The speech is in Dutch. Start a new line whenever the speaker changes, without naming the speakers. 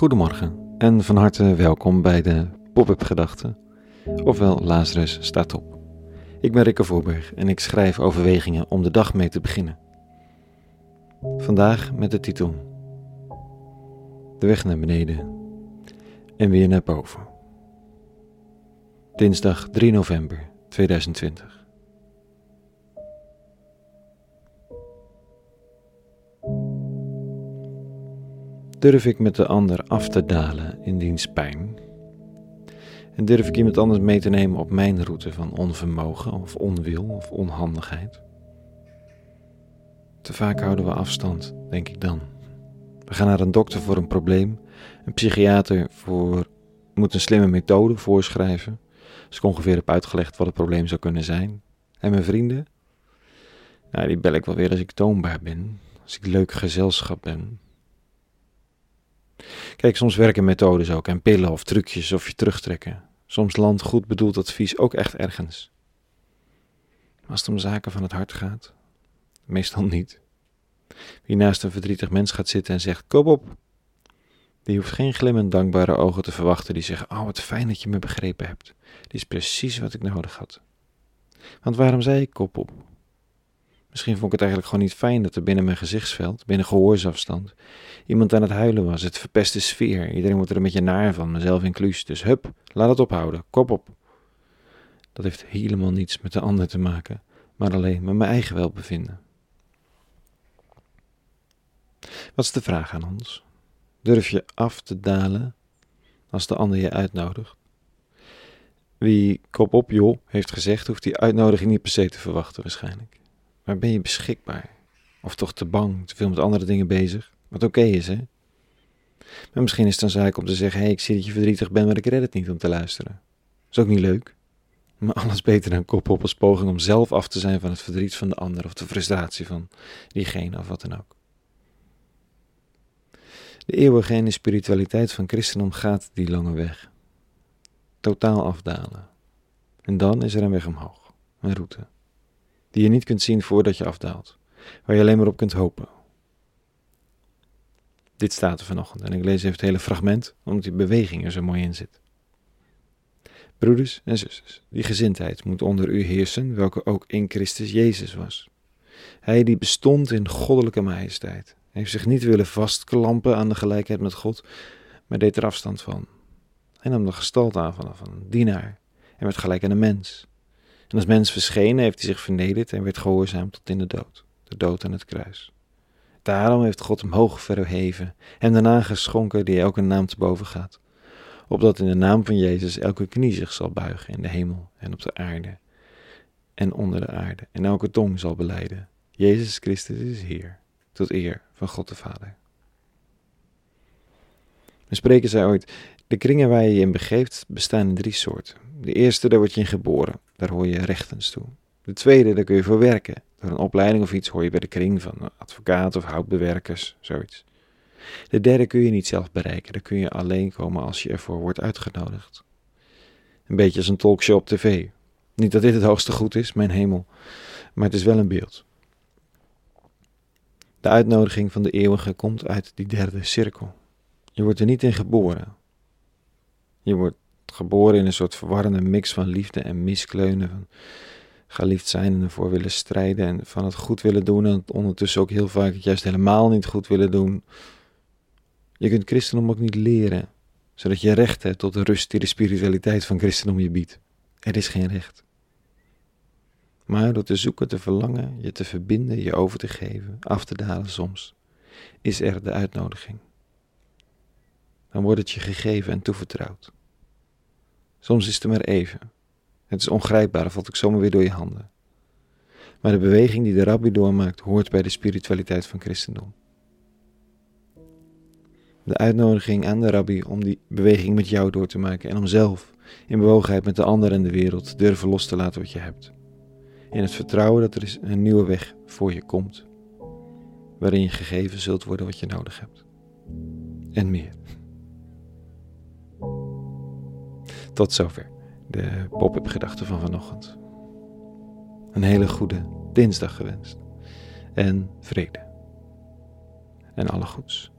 Goedemorgen en van harte welkom bij de Pop-up Gedachten, ofwel Lazarus staat op. Ik ben Rikke Voorberg en ik schrijf overwegingen om de dag mee te beginnen. Vandaag met de titel De weg naar beneden en weer naar boven. Dinsdag 3 november 2020. Durf ik met de ander af te dalen in diens pijn? En durf ik iemand anders mee te nemen op mijn route van onvermogen of onwil of onhandigheid? Te vaak houden we afstand, denk ik dan. We gaan naar een dokter voor een probleem, een psychiater voor, moet een slimme methode voorschrijven, als ik ongeveer heb uitgelegd wat het probleem zou kunnen zijn. En mijn vrienden? Nou, die bel ik wel weer als ik toonbaar ben, als ik leuk gezelschap ben, Kijk, soms werken methodes ook en pillen of trucjes of je terugtrekken. Soms landt goed bedoeld advies ook echt ergens. Maar als het om zaken van het hart gaat, meestal niet. Wie naast een verdrietig mens gaat zitten en zegt: Kom op, die hoeft geen glimmend dankbare ogen te verwachten die zeggen: Oh, wat fijn dat je me begrepen hebt. Dit is precies wat ik nodig had. Want waarom zei ik kop op? Misschien vond ik het eigenlijk gewoon niet fijn dat er binnen mijn gezichtsveld, binnen gehoorsafstand, iemand aan het huilen was. Het verpeste sfeer. Iedereen wordt er een beetje naar van, mezelf inclus. Dus hup, laat het ophouden. Kop op. Dat heeft helemaal niets met de ander te maken, maar alleen met mijn eigen welbevinden. Wat is de vraag aan ons? Durf je af te dalen als de ander je uitnodigt? Wie kop op joh heeft gezegd, hoeft die uitnodiging niet per se te verwachten waarschijnlijk. Maar ben je beschikbaar? Of toch te bang, te veel met andere dingen bezig? Wat oké is, hè? Maar misschien is het dan zaak om te zeggen: hé, hey, ik zie dat je verdrietig bent, maar ik red het niet om te luisteren. Is ook niet leuk. Maar alles beter dan kop op als poging om zelf af te zijn van het verdriet van de ander of de frustratie van diegene of wat dan ook. De eeuwige spiritualiteit van christendom gaat die lange weg. Totaal afdalen. En dan is er een weg omhoog, een route die je niet kunt zien voordat je afdaalt, waar je alleen maar op kunt hopen. Dit staat er vanochtend en ik lees even het hele fragment, omdat die beweging er zo mooi in zit. Broeders en zusters, die gezindheid moet onder u heersen, welke ook in Christus Jezus was. Hij die bestond in goddelijke majesteit, heeft zich niet willen vastklampen aan de gelijkheid met God, maar deed er afstand van. Hij nam de gestalte aan van een dienaar en werd gelijk aan een mens. En als mens verschenen heeft hij zich vernederd en werd gehoorzaam tot in de dood, de dood aan het kruis. Daarom heeft God hem hoog verheven en daarna geschonken die elke naam te boven gaat, opdat in de naam van Jezus elke knie zich zal buigen in de hemel en op de aarde en onder de aarde en elke tong zal beleiden. Jezus Christus is Heer, tot eer van God de Vader. Een spreker zei ooit, de kringen waar je je in begeeft bestaan in drie soorten. De eerste, daar word je in geboren. Daar hoor je rechtens toe. De tweede, daar kun je voor werken. Door een opleiding of iets hoor je bij de kring van advocaat of houtbewerkers, zoiets. De derde kun je niet zelf bereiken. Daar kun je alleen komen als je ervoor wordt uitgenodigd. Een beetje als een talkshow op tv. Niet dat dit het hoogste goed is, mijn hemel, maar het is wel een beeld. De uitnodiging van de eeuwige komt uit die derde cirkel. Je wordt er niet in geboren. Je wordt geboren in een soort verwarrende mix van liefde en miskleunen. Van geliefd zijn en ervoor willen strijden en van het goed willen doen en ondertussen ook heel vaak het juist helemaal niet goed willen doen. Je kunt christendom ook niet leren, zodat je recht hebt tot de rust die de spiritualiteit van christendom je biedt. Er is geen recht. Maar door te zoeken, te verlangen, je te verbinden, je over te geven, af te dalen soms, is er de uitnodiging. Dan wordt het je gegeven en toevertrouwd. Soms is het maar even. Het is ongrijpbaar, valt ik zomaar weer door je handen. Maar de beweging die de rabbi doormaakt, hoort bij de spiritualiteit van christendom. De uitnodiging aan de rabbi om die beweging met jou door te maken en om zelf in bewogenheid met de ander en de wereld durven los te laten wat je hebt. In het vertrouwen dat er een nieuwe weg voor je komt, waarin je gegeven zult worden wat je nodig hebt. En meer. Tot zover de pop-up gedachten van vanochtend. Een hele goede dinsdag gewenst. En vrede. En alle goeds.